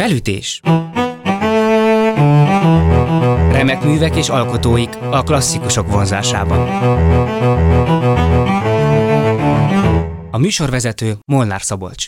Felütés. Remek művek és alkotóik a klasszikusok vonzásában. A műsorvezető Molnár Szabolcs.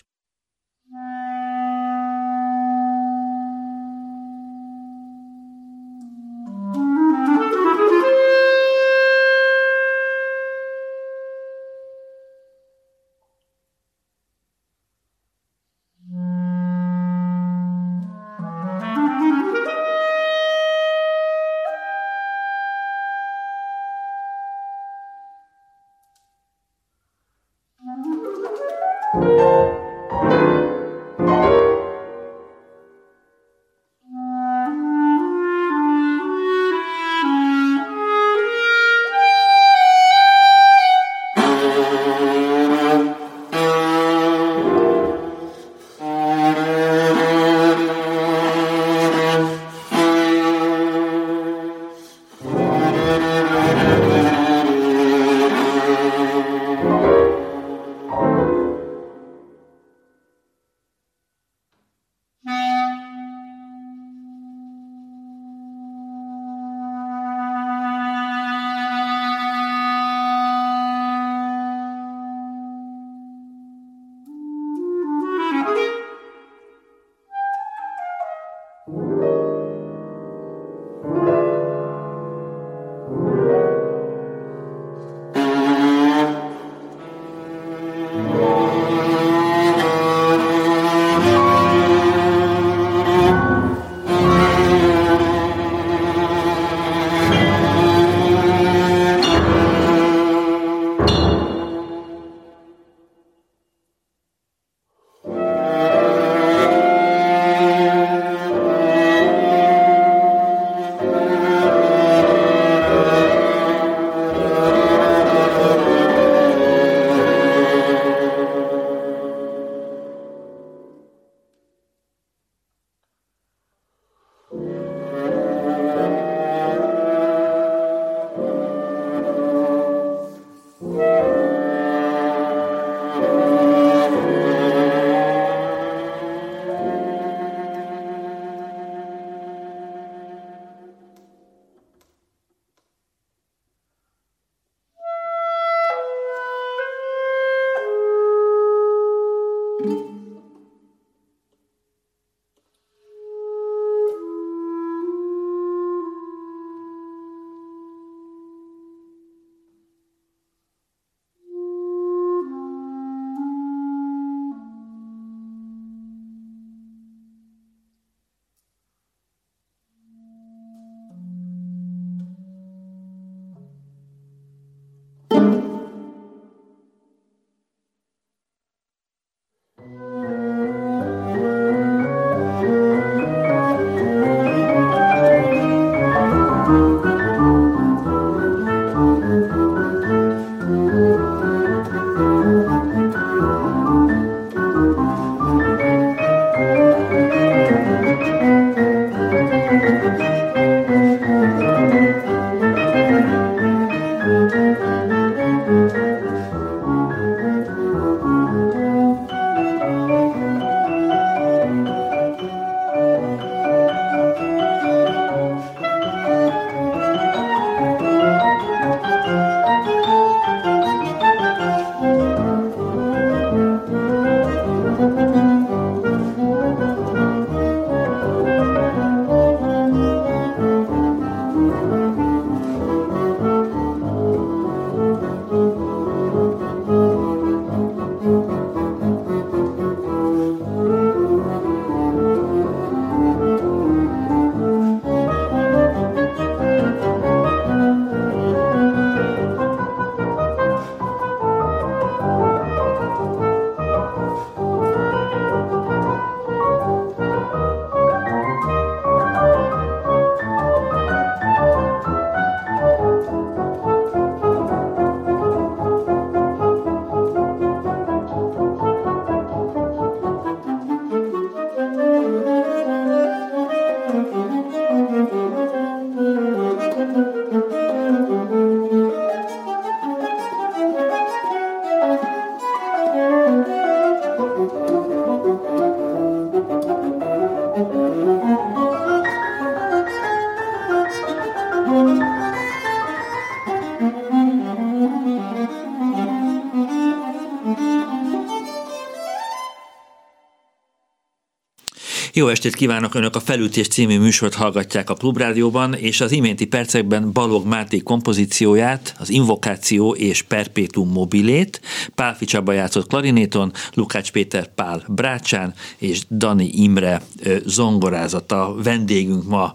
Jó estét kívánok! Önök a Felütés című műsort hallgatják a Klubrádióban, és az iménti percekben Balog Máté kompozícióját, az Invokáció és Perpetuum mobilét, Pálfi Csaba játszott klarinéton, Lukács Péter Pál brácsán, és Dani Imre zongorázata. Vendégünk ma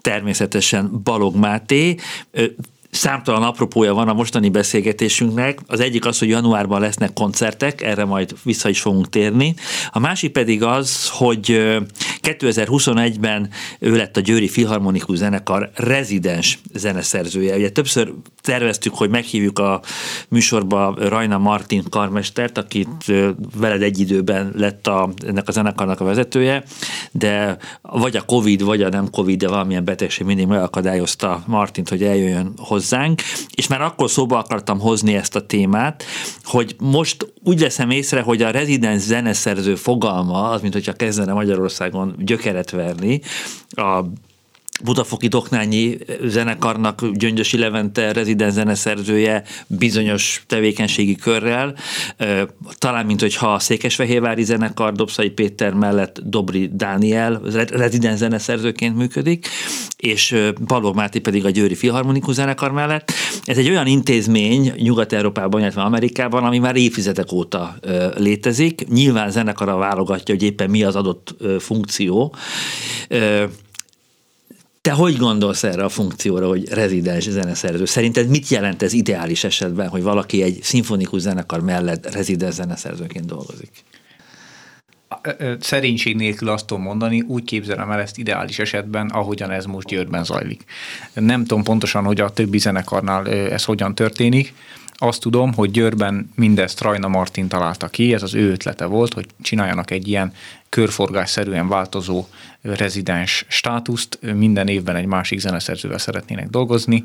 természetesen Balog Máté számtalan apropója van a mostani beszélgetésünknek. Az egyik az, hogy januárban lesznek koncertek, erre majd vissza is fogunk térni. A másik pedig az, hogy 2021-ben ő lett a Győri Filharmonikus Zenekar rezidens zeneszerzője. Ugye többször terveztük, hogy meghívjuk a műsorba Rajna Martin karmestert, akit veled egy időben lett a, ennek a zenekarnak a vezetője, de vagy a Covid, vagy a nem Covid, de valamilyen betegség mindig megakadályozta Martint, hogy eljöjjön hozzánk, és már akkor szóba akartam hozni ezt a témát, hogy most úgy veszem észre, hogy a rezidens zeneszerző fogalma, az, mint hogyha kezdene Magyarországon gyökeret verni, a Budafoki Doknányi zenekarnak Gyöngyösi Levente rezidens zeneszerzője bizonyos tevékenységi körrel, talán mint hogyha a Székesfehérvári zenekar Dobszai Péter mellett Dobri Dániel rezidens zeneszerzőként működik, és Balog Máté pedig a Győri Filharmonikus zenekar mellett. Ez egy olyan intézmény Nyugat-Európában, illetve Amerikában, ami már évtizedek óta létezik. Nyilván zenekara válogatja, hogy éppen mi az adott funkció te hogy gondolsz erre a funkcióra, hogy rezidens zeneszerző? Szerinted mit jelent ez ideális esetben, hogy valaki egy szimfonikus zenekar mellett rezidens zeneszerzőként dolgozik? Szerénység nélkül azt tudom mondani, úgy képzelem el ezt ideális esetben, ahogyan ez most Győrben zajlik. Nem tudom pontosan, hogy a többi zenekarnál ez hogyan történik, azt tudom, hogy Győrben mindezt Rajna Martin találta ki, ez az ő ötlete volt, hogy csináljanak egy ilyen körforgásszerűen változó rezidens státuszt, minden évben egy másik zeneszerzővel szeretnének dolgozni,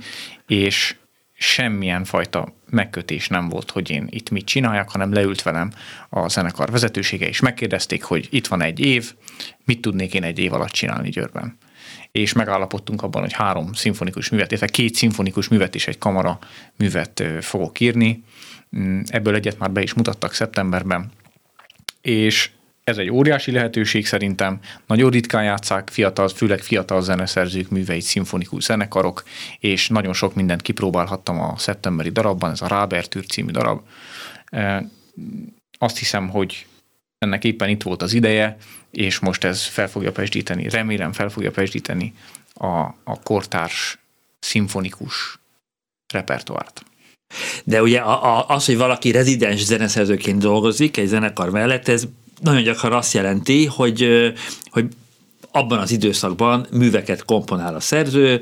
és semmilyen fajta megkötés nem volt, hogy én itt mit csináljak, hanem leült velem a zenekar vezetősége, és megkérdezték, hogy itt van egy év, mit tudnék én egy év alatt csinálni Győrben és megállapodtunk abban, hogy három szimfonikus művet, illetve két szimfonikus művet és egy kamara művet fogok írni. Mm, ebből egyet már be is mutattak szeptemberben, és ez egy óriási lehetőség szerintem. Nagyon ritkán játszák fiatal, főleg fiatal zeneszerzők műveit, szimfonikus zenekarok, és nagyon sok mindent kipróbálhattam a szeptemberi darabban, ez a Rábertűr című darab. Azt hiszem, hogy ennek éppen itt volt az ideje, és most ez fel fogja pesdíteni, remélem fel fogja pesdíteni a, a kortárs szimfonikus repertoárt. De ugye az, hogy valaki rezidens zeneszerzőként dolgozik egy zenekar mellett, ez nagyon gyakran azt jelenti, hogy, hogy abban az időszakban műveket komponál a szerző,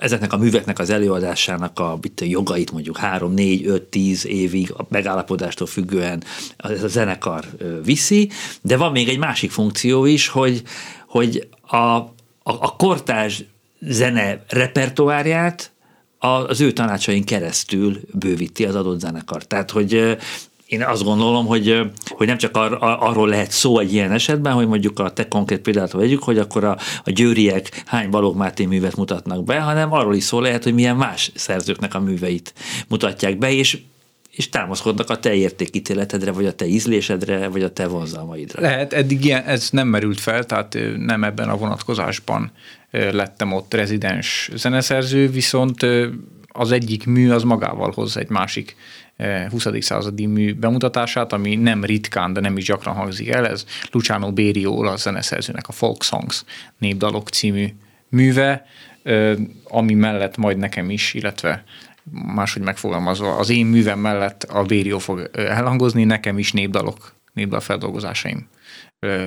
ezeknek a műveknek az előadásának a, itt a jogait mondjuk 3, 4, 5, 10 évig a megállapodástól függően a zenekar viszi, de van még egy másik funkció is, hogy, hogy a, a, a kortás zene repertoárját az ő tanácsain keresztül bővíti az adott zenekar. Tehát, hogy én azt gondolom, hogy, hogy nem csak ar, arról lehet szó egy ilyen esetben, hogy mondjuk a te konkrét példát vegyük, hogy akkor a, a győriek hány Balog Máté művet mutatnak be, hanem arról is szó lehet, hogy milyen más szerzőknek a műveit mutatják be, és és támaszkodnak a te értékítéletedre, vagy a te ízlésedre, vagy a te vonzalmaidra. Lehet, eddig ilyen, ez nem merült fel, tehát nem ebben a vonatkozásban lettem ott rezidens zeneszerző, viszont az egyik mű az magával hoz egy másik 20. századi mű bemutatását, ami nem ritkán, de nem is gyakran hangzik el, ez Luciano Berio olasz zeneszerzőnek a Folk Songs népdalok című műve, ami mellett majd nekem is, illetve máshogy megfogalmazva, az én művem mellett a Bério fog elhangozni, nekem is népdalok, népdal feldolgozásaim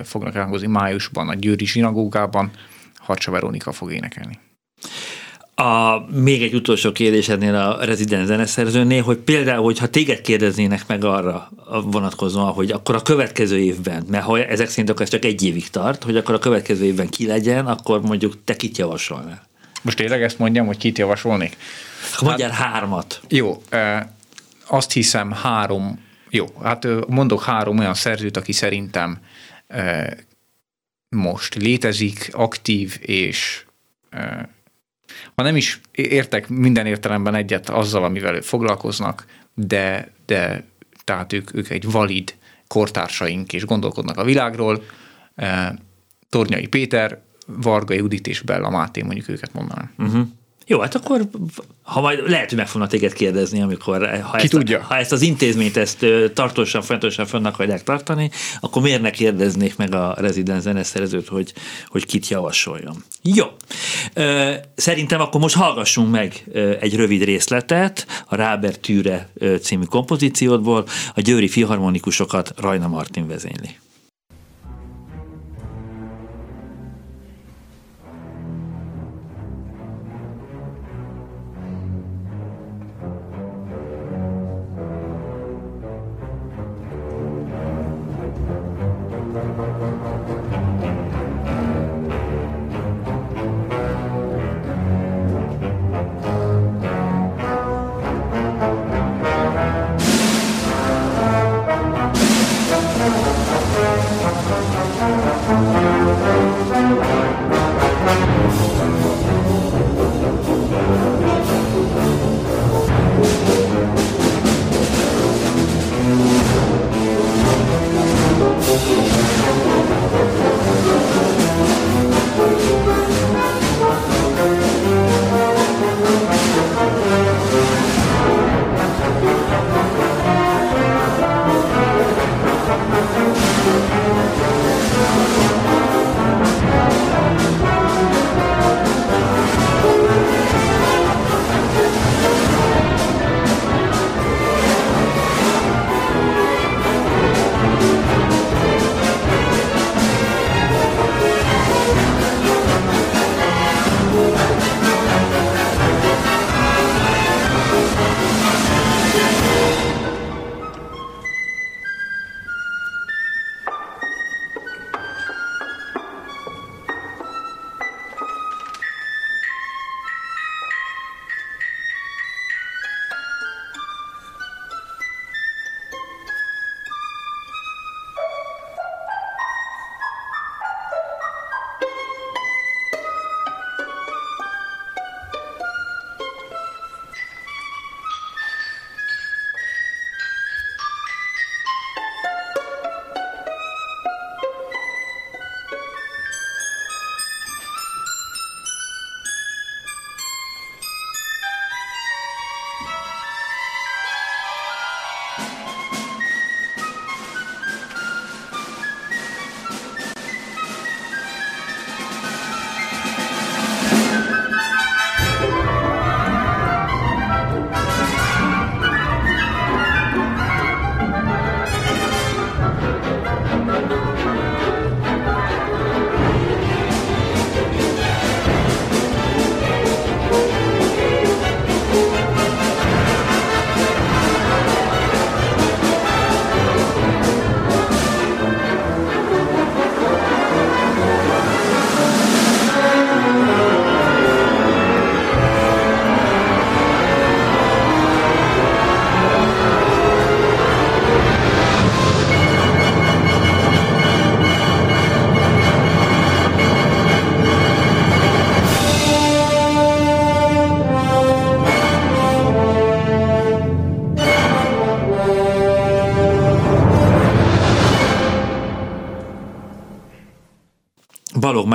fognak elhangozni májusban a Győri zsinagógában, Harcsa Veronika fog énekelni. A, még egy utolsó kérdés ennél a rezidens zeneszerzőnél, hogy például, hogyha téged kérdeznének meg arra vonatkozóan, hogy akkor a következő évben, mert ha ezek szerint akkor ez csak egy évig tart, hogy akkor a következő évben ki legyen, akkor mondjuk te kit javasolnál? Most tényleg ezt mondjam, hogy kit javasolnék? Mondjál hát, hármat. Jó, azt hiszem három, jó, hát mondok három olyan szerzőt, aki szerintem most létezik, aktív és ha nem is értek minden értelemben egyet azzal, amivel foglalkoznak, de, de tehát ők, ők egy valid kortársaink és gondolkodnak a világról. Tornyai Péter, Varga Judit és Bella Máté, mondjuk őket mondanám. Uh-huh. Jó, hát akkor ha majd lehet, hogy meg fognak téged kérdezni, amikor ha, Ki ezt, tudja. ha ezt az intézményt ezt tartósan, folyamatosan fönn akarják tartani, akkor miért ne kérdeznék meg a rezidens zeneszerzőt, hogy, hogy kit javasoljon. Jó. Szerintem akkor most hallgassunk meg egy rövid részletet a Ráber Tűre című kompozíciódból, a Győri Filharmonikusokat Rajna Martin vezényli.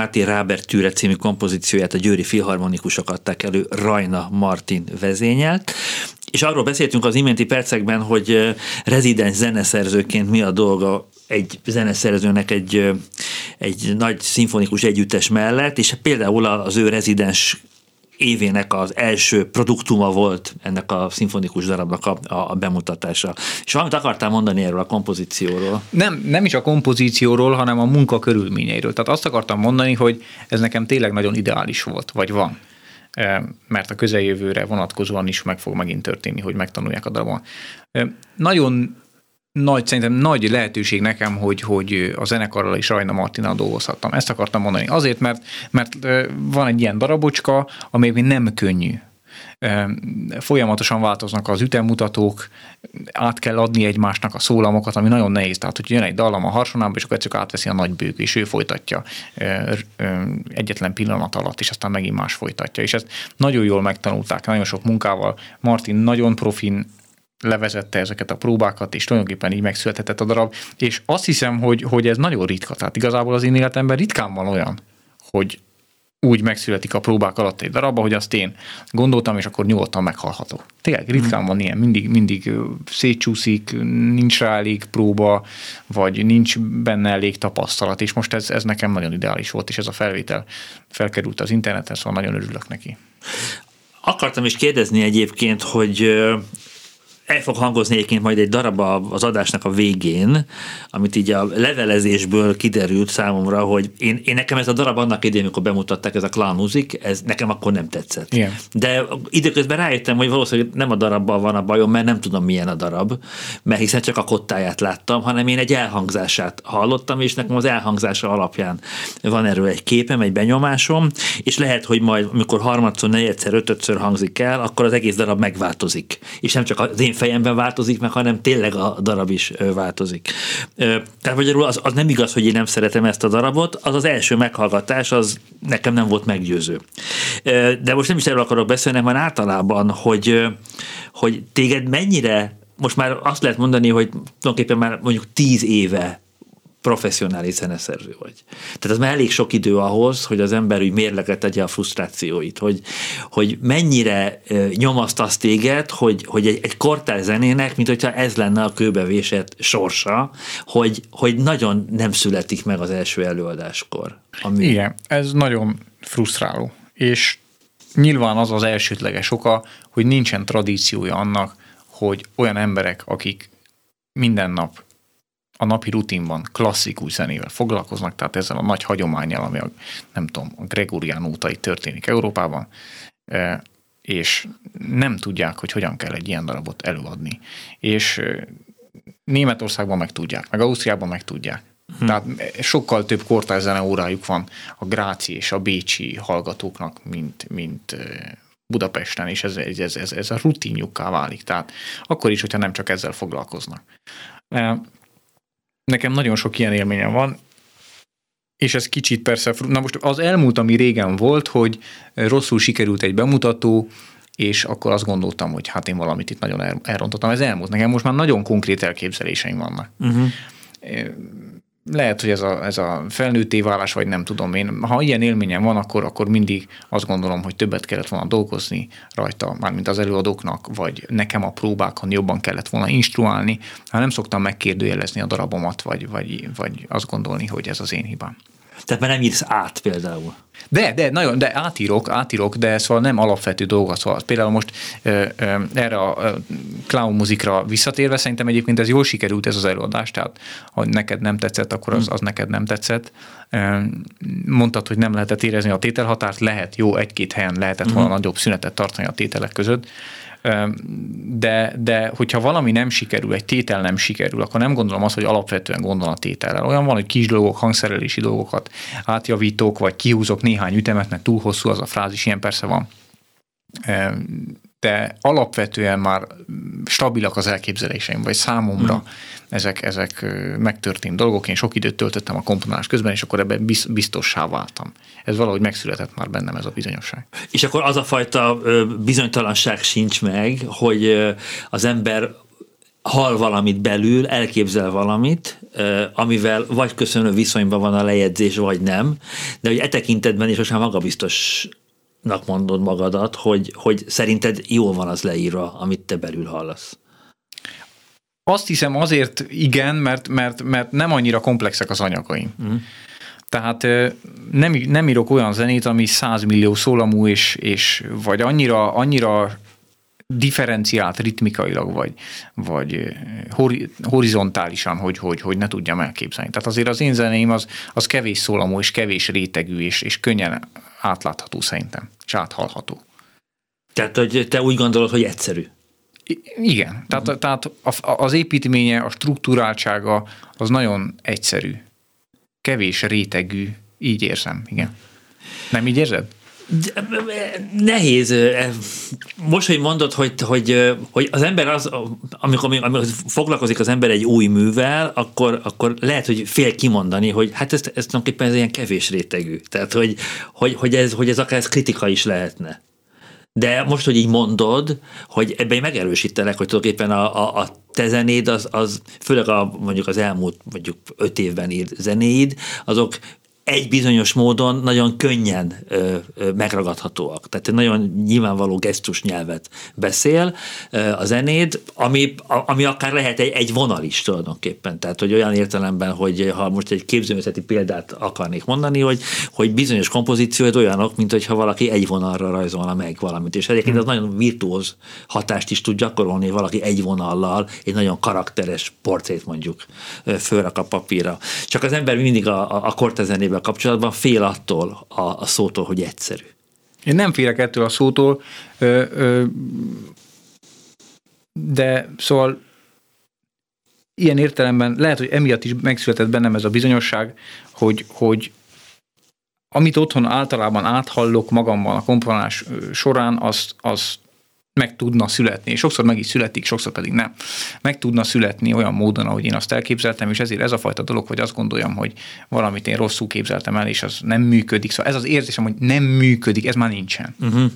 Máté Rábert Tűre című kompozícióját a Győri Filharmonikusok adták elő, Rajna Martin vezényelt. És arról beszéltünk az iménti percekben, hogy rezidens zeneszerzőként mi a dolga egy zeneszerzőnek egy, egy nagy szimfonikus együttes mellett, és például az ő rezidens évének az első produktuma volt ennek a szimfonikus darabnak a, a bemutatása. És valamit akartál mondani erről a kompozícióról? Nem, nem is a kompozícióról, hanem a munka körülményeiről. Tehát azt akartam mondani, hogy ez nekem tényleg nagyon ideális volt, vagy van mert a közeljövőre vonatkozóan is meg fog megint történni, hogy megtanulják a darabon. Nagyon nagy, szerintem nagy lehetőség nekem, hogy, hogy a zenekarral is Rajna Martinnal dolgozhattam. Ezt akartam mondani. Azért, mert, mert van egy ilyen darabocska, ami nem könnyű. Folyamatosan változnak az ütemutatók, át kell adni egymásnak a szólamokat, ami nagyon nehéz. Tehát, hogy jön egy dallam a harsonába, és akkor egyszerűen átveszi a nagybők, és ő folytatja egyetlen pillanat alatt, és aztán megint más folytatja. És ezt nagyon jól megtanulták, nagyon sok munkával. Martin nagyon profin levezette ezeket a próbákat, és tulajdonképpen így megszületett a darab, és azt hiszem, hogy, hogy ez nagyon ritka, tehát igazából az én életemben ritkán van olyan, hogy úgy megszületik a próbák alatt egy darab, hogy azt én gondoltam, és akkor nyugodtan meghalhatok. Tényleg ritkán van ilyen, mindig, mindig szétcsúszik, nincs rá elég próba, vagy nincs benne elég tapasztalat, és most ez, ez nekem nagyon ideális volt, és ez a felvétel felkerült az interneten, szóval nagyon örülök neki. Akartam is kérdezni egyébként, hogy el fog hangozni egyébként majd egy darab az adásnak a végén, amit így a levelezésből kiderült számomra, hogy én, én nekem ez a darab annak idején, amikor bemutatták, ez a Clown Music, ez nekem akkor nem tetszett. Igen. De időközben rájöttem, hogy valószínűleg nem a darabbal van a bajom, mert nem tudom milyen a darab, mert hiszen csak a kottáját láttam, hanem én egy elhangzását hallottam, és nekem az elhangzása alapján van erről egy képem, egy benyomásom, és lehet, hogy majd, amikor harmadszor, negyedszer, ötödször hangzik el, akkor az egész darab megváltozik. És nem csak az én fejemben változik meg, hanem tényleg a darab is változik. Tehát magyarul az, az nem igaz, hogy én nem szeretem ezt a darabot, az az első meghallgatás, az nekem nem volt meggyőző. De most nem is erről akarok beszélni, hanem általában, hogy, hogy téged mennyire most már azt lehet mondani, hogy tulajdonképpen már mondjuk tíz éve professzionális zeneszerző vagy. Tehát az már elég sok idő ahhoz, hogy az ember úgy mérleget tegye a frusztrációit, hogy, hogy mennyire nyomasztasz téged, hogy, hogy egy, egy kortál zenének, mint hogyha ez lenne a kőbevésett sorsa, hogy, hogy nagyon nem születik meg az első előadáskor. Ami... Igen, ez nagyon frusztráló. És nyilván az az elsődleges oka, hogy nincsen tradíciója annak, hogy olyan emberek, akik minden nap a napi rutinban klasszikus zenével foglalkoznak, tehát ezzel a nagy hagyományjal, ami a, nem tudom, a Gregorián útai történik Európában, e, és nem tudják, hogy hogyan kell egy ilyen darabot előadni. És e, Németországban meg tudják, meg Ausztriában meg tudják. Hm. Tehát sokkal több kortárs zene órájuk van a gráci és a bécsi hallgatóknak, mint, mint e, Budapesten, és ez, ez, ez, ez a rutinjukká válik. Tehát akkor is, hogyha nem csak ezzel foglalkoznak. Nekem nagyon sok ilyen élményem van, és ez kicsit persze, na most az elmúlt, ami régen volt, hogy rosszul sikerült egy bemutató, és akkor azt gondoltam, hogy hát én valamit itt nagyon elrontottam. Ez elmúlt. Nekem most már nagyon konkrét elképzeléseim vannak. Uh-huh lehet, hogy ez a, ez a felnőtté válás, vagy nem tudom én. Ha ilyen élményem van, akkor, akkor mindig azt gondolom, hogy többet kellett volna dolgozni rajta, mármint az előadóknak, vagy nekem a próbákon jobban kellett volna instruálni. Ha nem szoktam megkérdőjelezni a darabomat, vagy, vagy, vagy azt gondolni, hogy ez az én hibám. Tehát már nem írsz át például. De, de, nagyon, de átírok, átírok, de szóval nem alapvető dolgot. Szóval például most ö, ö, erre a clown muzikra visszatérve, szerintem egyébként ez jól sikerült ez az előadás, tehát ha neked nem tetszett, akkor az, az neked nem tetszett. Mondtad, hogy nem lehetett érezni a tételhatárt, lehet, jó, egy-két helyen lehetett volna uh-huh. nagyobb szünetet tartani a tételek között, de, de hogyha valami nem sikerül, egy tétel nem sikerül, akkor nem gondolom azt, hogy alapvetően gondol a tétellel. Olyan van, hogy kis dolgok, hangszerelési dolgokat átjavítok, vagy kihúzok néhány ütemet, mert túl hosszú az a frázis, ilyen persze van de alapvetően már stabilak az elképzeléseim, vagy számomra mm. ezek, ezek megtörtént dolgok. Én sok időt töltöttem a komponálás közben, és akkor ebben biztossá váltam. Ez valahogy megszületett már bennem ez a bizonyosság. És akkor az a fajta bizonytalanság sincs meg, hogy az ember hal valamit belül, elképzel valamit, amivel vagy köszönő viszonyban van a lejegyzés, vagy nem, de hogy e tekintetben is most már magabiztos nak mondod magadat, hogy, hogy szerinted jó van az leírva, amit te belül hallasz? Azt hiszem azért igen, mert, mert, mert nem annyira komplexek az anyagaim. Mm. Tehát nem, nem írok olyan zenét, ami 100 millió szólamú, és, és vagy annyira, annyira differenciált ritmikailag, vagy, vagy horizontálisan, hogy, hogy, hogy ne tudjam elképzelni. Tehát azért az én zenéim az, az kevés szólamú, és kevés rétegű, és, és könnyen átlátható szerintem, és áthallható. Tehát, hogy te úgy gondolod, hogy egyszerű? Igen, tehát, uh-huh. tehát az építménye, a struktúráltsága az nagyon egyszerű. Kevés rétegű, így érzem, igen. Nem így érzed? Nehéz. Most, hogy mondod, hogy, hogy, hogy az ember az, amikor, amikor foglalkozik az ember egy új művel, akkor, akkor lehet, hogy fél kimondani, hogy hát ez, ez tulajdonképpen ez ilyen kevés rétegű. Tehát, hogy, hogy, hogy, ez, hogy ez akár ez kritika is lehetne. De most, hogy így mondod, hogy ebben megerősítelek, hogy tulajdonképpen a, a, a te zenéd, az, az főleg a, mondjuk az elmúlt mondjuk öt évben írt zenéid, azok egy bizonyos módon nagyon könnyen ö, ö, megragadhatóak. Tehát egy nagyon nyilvánvaló gesztus nyelvet beszél ö, a zenéd, ami, a, ami akár lehet egy, egy vonal is tulajdonképpen. Tehát, hogy olyan értelemben, hogy ha most egy képzőművészeti példát akarnék mondani, hogy, hogy bizonyos kompozícióid olyanok, mint hogyha valaki egy vonalra rajzolna meg valamit. És egyébként az nagyon virtuóz hatást is tud gyakorolni, hogy valaki egy vonallal egy nagyon karakteres portrét mondjuk fölrak a papírra. Csak az ember mindig a, a, a kortezenébe ezzel kapcsolatban fél attól a, a szótól, hogy egyszerű. Én nem félek ettől a szótól, ö, ö, de szóval ilyen értelemben lehet, hogy emiatt is megszületett bennem ez a bizonyosság, hogy, hogy amit otthon általában áthallok magamban a komponálás során, azt, azt meg tudna születni, és sokszor meg is születik, sokszor pedig nem. Meg tudna születni olyan módon, ahogy én azt elképzeltem, és ezért ez a fajta dolog, hogy azt gondoljam, hogy valamit én rosszul képzeltem el, és az nem működik. Szóval ez az érzésem, hogy nem működik, ez már nincsen. Uh-huh.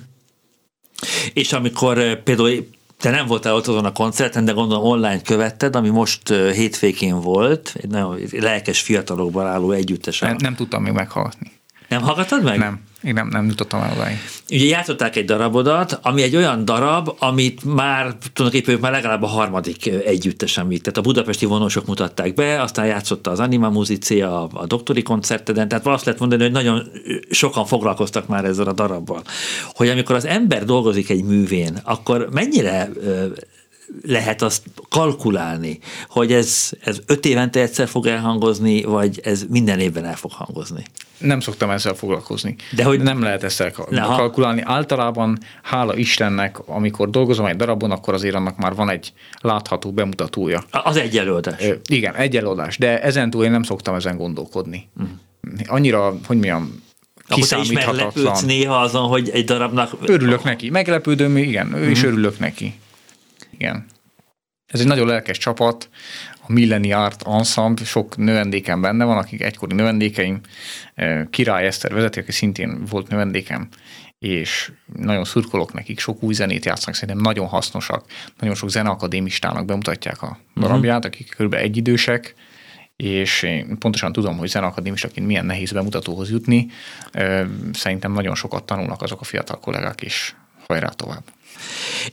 És amikor eh, például te nem voltál ott azon a koncerten, de gondolom online követted, ami most eh, hétvégén volt, egy nagyon lelkes fiatalokban álló együttes. Nem, nem tudtam még meghallgatni. Nem hallgattad meg? Nem. Én nem, nem jutottam el odáig. Ugye játszották egy darabodat, ami egy olyan darab, amit már tulajdonképpen már legalább a harmadik együttes, amit, tehát a budapesti vonósok mutatták be, aztán játszotta az Anima Muzicea a, a doktori koncerteden, tehát azt lehet mondani, hogy nagyon sokan foglalkoztak már ezzel a darabbal. Hogy amikor az ember dolgozik egy művén, akkor mennyire lehet azt kalkulálni, hogy ez, ez öt évente egyszer fog elhangozni, vagy ez minden évben el fog hangozni? Nem szoktam ezzel foglalkozni. De hogy nem lehet ezt kalkulálni. Általában, hála Istennek, amikor dolgozom egy darabon, akkor azért annak már van egy látható bemutatója. Az egy előadás. Igen, egy előadás, de ezentúl én nem szoktam ezen gondolkodni. Uh-huh. Annyira, hogy milyen kiszámíthatatlan. Akkor néha azon, hogy egy darabnak... Örülök neki. Meglepődöm, igen, ő uh-huh. is örülök neki. Igen. Ez egy nagyon lelkes csapat, a Milleni Art Ensemble, sok növendékem benne van, akik egykori növendékeim. Király Eszter vezeti, aki szintén volt növendékem, és nagyon szurkolok nekik, sok új zenét játszanak, szerintem nagyon hasznosak. Nagyon sok zeneakadémistának bemutatják a darabját, uh-huh. akik kb. egyidősek, és én pontosan tudom, hogy zeneakadémistaként milyen nehéz bemutatóhoz jutni. Szerintem nagyon sokat tanulnak azok a fiatal kollégák, és hajrá tovább.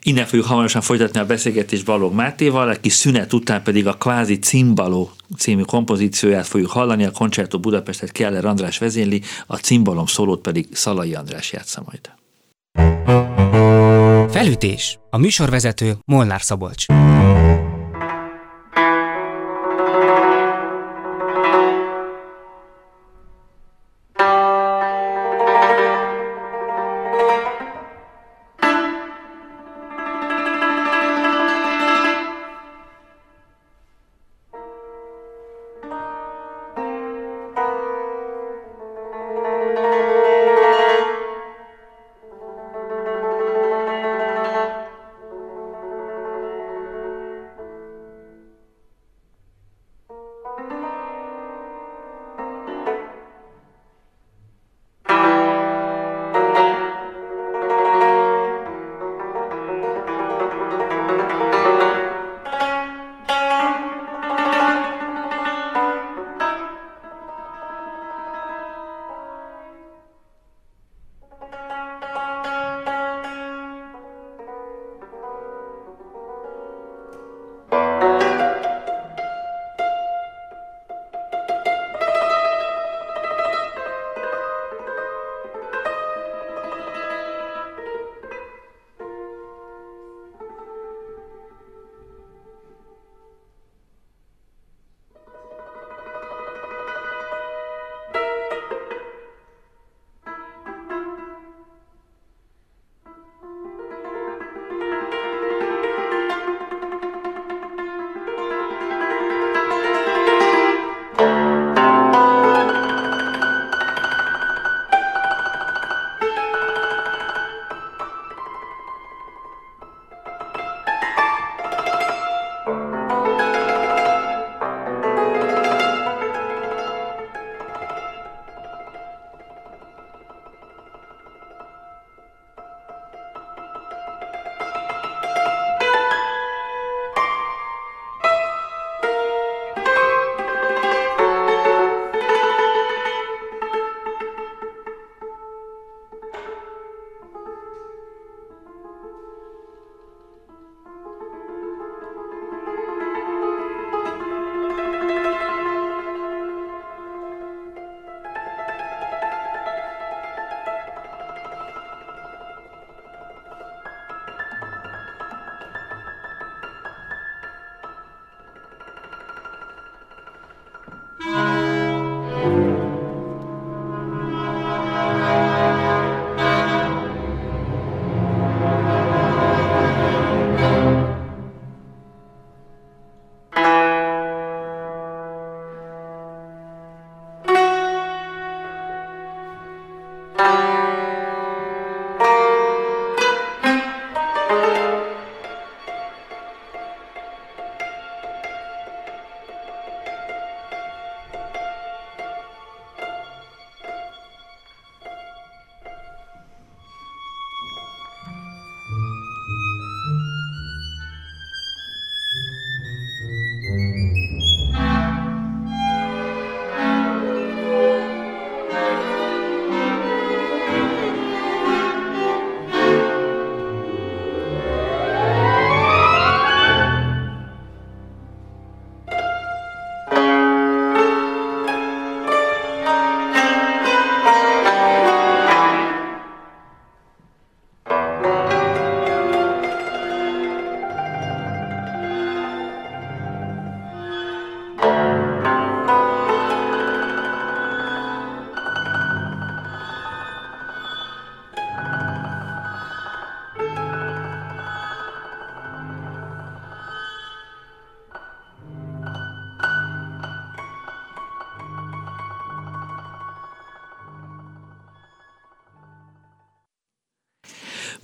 Innen fogjuk hamarosan folytatni a beszélgetést Balog Mátéval, aki szünet után pedig a kvázi cimbaló című kompozícióját fogjuk hallani, a Concerto Budapestet Keller András vezényli, a cimbalom szólót pedig Szalai András játsza majd. Felütés. A műsorvezető Molnár Szabolcs.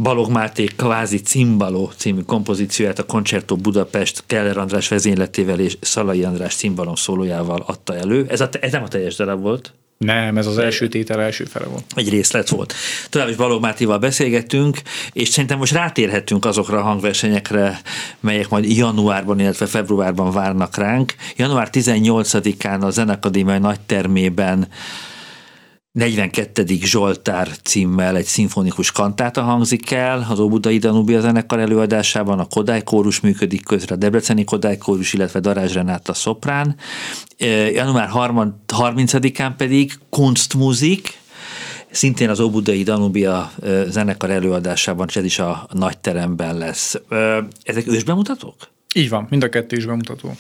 Balog Máté kvázi cimbaló című kompozícióját a Concerto Budapest Keller András vezényletével és Szalai András cimbalom szólójával adta elő. Ez, a, ez nem a teljes darab volt. Nem, ez az első tétel első fele volt. Egy részlet volt. Tovább is Balog Mátéval beszélgettünk, és szerintem most rátérhetünk azokra a hangversenyekre, melyek majd januárban, illetve februárban várnak ránk. Január 18-án a Zenakadémia nagy termében 42. Zsoltár címmel egy szimfonikus kantáta hangzik el az Óbudai Danubia zenekar előadásában, a Kodály kórus működik közre, a Debreceni Kodály kórus, illetve Darázs Renáta szoprán. Január 30-án pedig Kunstmuzik, szintén az Óbudai Danubia zenekar előadásában, és ez is a nagy teremben lesz. Ezek ősbemutatók? Így van, mind a kettő is bemutató.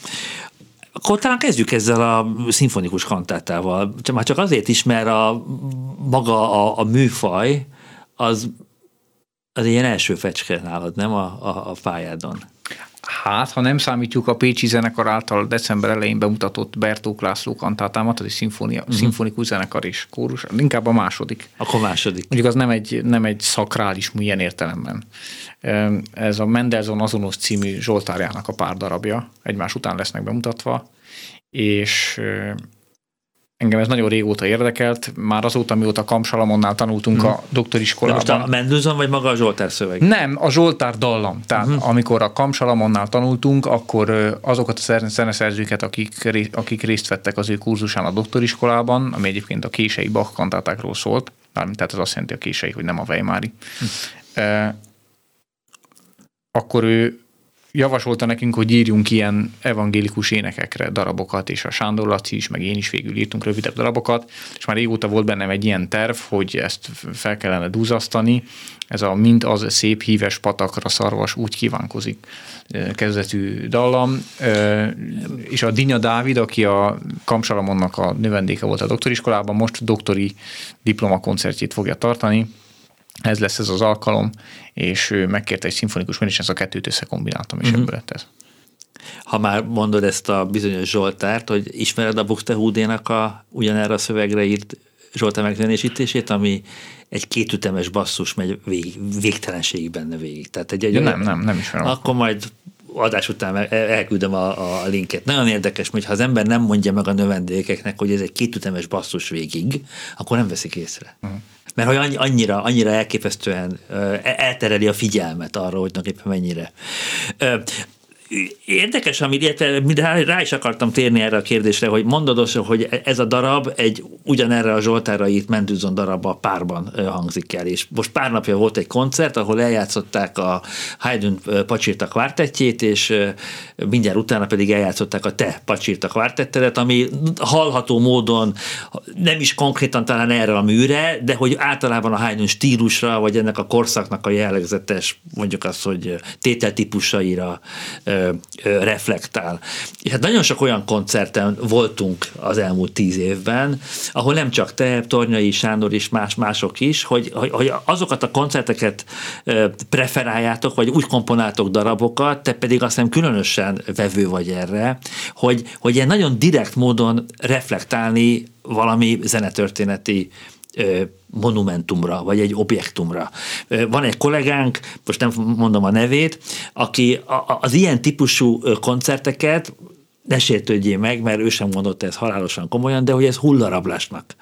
Akkor talán kezdjük ezzel a szimfonikus kantátával. Már csak azért is, mert a maga a, a műfaj az, az ilyen első fecske nálad, nem a, a, a pályádon. Hát, ha nem számítjuk a Pécsi zenekar által december elején bemutatott Bertók László kantátámat, az egy szimfónia, uh-huh. szimfonikus zenekar és kórus, inkább a második. Akkor második. Mondjuk az nem egy, nem egy szakrális mű ilyen értelemben. Ez a Mendelssohn azonos című Zsoltárjának a pár darabja, egymás után lesznek bemutatva, és Engem ez nagyon régóta érdekelt, már azóta, mióta Kamsalamonnál tanultunk hmm. a doktoriskolában. De most a Mendelssohn vagy maga a Zsoltár szöveg? Nem, a Zsoltár dallam. Tehát hmm. amikor a Kamsalamonnál tanultunk, akkor azokat a zeneszerzőket, akik, akik részt vettek az ő kurzusán a doktoriskolában, ami egyébként a kései Bach kantátákról szólt, tehát ez azt jelenti a kései, hogy nem a Weimári, hmm. akkor ő javasolta nekünk, hogy írjunk ilyen evangélikus énekekre darabokat, és a Sándor Laci is, meg én is végül írtunk rövidebb darabokat, és már régóta volt bennem egy ilyen terv, hogy ezt fel kellene dúzasztani. Ez a Mint az szép híves patakra szarvas úgy kívánkozik kezdetű dallam, és a Dinya Dávid, aki a Kamsalamonnak a növendéke volt a doktoriskolában, most doktori diplomakoncertjét fogja tartani, ez lesz ez az alkalom, és ő megkérte egy szimfonikus és ezt a kettőt összekombináltam, és uh-huh. ebből lett ez. Ha már mondod ezt a bizonyos Zsoltárt, hogy ismered a Buxtehude-nak a ugyanerre a szövegre írt Zsoltár megzenésítését, ami egy kétütemes basszus megy vég, végtelenségig benne végig. Tehát egy, egy ja, olyan, nem, nem, nem ismerem. Akkor majd adás után elküldöm a, a linket. Nagyon érdekes, hogy ha az ember nem mondja meg a növendékeknek, hogy ez egy kétütemes basszus végig, akkor nem veszik észre. Uh-huh mert hogy annyira, annyira elképesztően eltereli a figyelmet arra, hogy éppen mennyire. Érdekes, amit illetve rá, is akartam térni erre a kérdésre, hogy mondod azt, hogy ez a darab egy ugyanerre a Zsoltára írt Mendőzon darabba párban hangzik el, és most pár napja volt egy koncert, ahol eljátszották a Haydn Pacsirta kvártettjét, és mindjárt utána pedig eljátszották a te Pacsirta kvártettedet, ami hallható módon nem is konkrétan talán erre a műre, de hogy általában a Haydn stílusra, vagy ennek a korszaknak a jellegzetes, mondjuk azt, hogy tételtípusaira ö, reflektál. És hát nagyon sok olyan koncerten voltunk az elmúlt tíz évben, ahol nem csak te, Tornyai Sándor és más, mások is, hogy, hogy, hogy azokat a koncerteket preferáljátok, vagy úgy komponáltok darabokat, te pedig azt nem különösen vevő vagy erre, hogy, hogy ilyen nagyon direkt módon reflektálni valami zenetörténeti monumentumra, vagy egy objektumra. Van egy kollégánk, most nem mondom a nevét, aki az ilyen típusú koncerteket ne sértődjél meg, mert ő sem gondolta ezt halálosan komolyan, de hogy ez hullarablásnak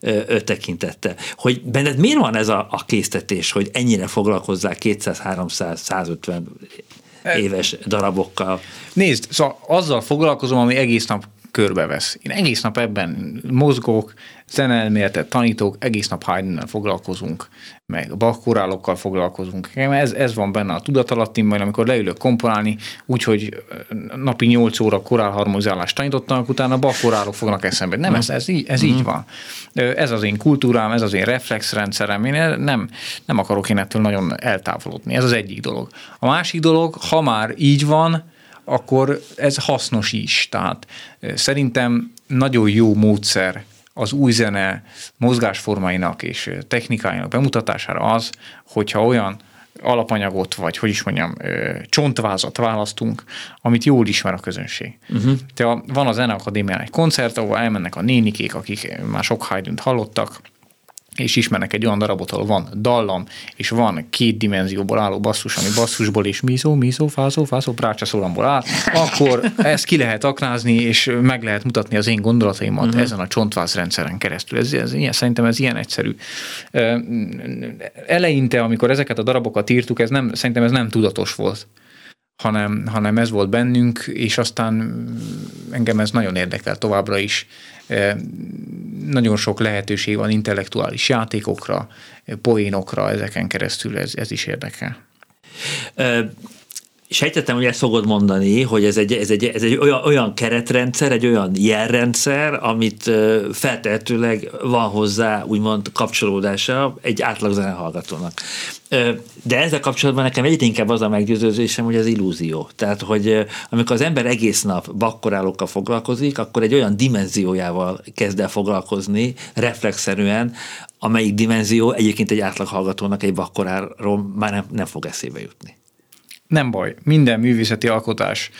ö, tekintette. Hogy benned miért van ez a, a késztetés, hogy ennyire foglalkozzál 200, 300, 150 éves darabokkal? Nézd, szóval azzal foglalkozom, ami egész nap körbevesz. Én egész nap ebben mozgok, zenelméletet tanítok, egész nap haydn foglalkozunk, meg bakkorálokkal foglalkozunk. Ez, ez van benne a tudatalattim, majd amikor leülök komponálni, úgyhogy napi 8 óra korálharmonizálást tanítottam, utána bakkorálok fognak eszembe. Nem, ez, ez, így, ez így mhm. van. Ez az én kultúrám, ez az én reflexrendszerem. Én nem, nem akarok én ettől nagyon eltávolodni. Ez az egyik dolog. A másik dolog, ha már így van, akkor ez hasznos is. Tehát szerintem nagyon jó módszer az új zene mozgásformáinak és technikájának bemutatására az, hogyha olyan alapanyagot, vagy hogy is mondjam, csontvázat választunk, amit jól ismer a közönség. Uh-huh. Tehát van a Zeneakadémián egy koncert, ahol elmennek a nénikék, akik már sok hajdűnt hallottak, és ismernek egy olyan darabot, ahol van dallam, és van két dimenzióból álló basszus, ami basszusból és miszó, miszó, fázó, fázó, prácsa szólamból áll, akkor ezt ki lehet aknázni, és meg lehet mutatni az én gondolataimat uh-huh. ezen a csontváz rendszeren keresztül. Ez, ez ilyen, szerintem ez ilyen egyszerű. Eleinte, amikor ezeket a darabokat írtuk, ez nem, szerintem ez nem tudatos volt hanem, hanem ez volt bennünk, és aztán engem ez nagyon érdekel továbbra is. Nagyon sok lehetőség van intellektuális játékokra, poénokra, ezeken keresztül ez, ez is érdekel. Sejtettem, hogy ezt fogod mondani, hogy ez egy, ez egy, ez egy olyan, olyan keretrendszer, egy olyan jelrendszer, amit feltehetőleg van hozzá úgymond kapcsolódása egy átlag zenehallgatónak. De ezzel kapcsolatban nekem egyre inkább az a meggyőződésem, hogy az illúzió. Tehát, hogy amikor az ember egész nap bakkorálókkal foglalkozik, akkor egy olyan dimenziójával kezd el foglalkozni, reflexzerűen, amelyik dimenzió egyébként egy átlag hallgatónak egy bakkoráról már nem, nem fog eszébe jutni nem baj, minden művészeti alkotás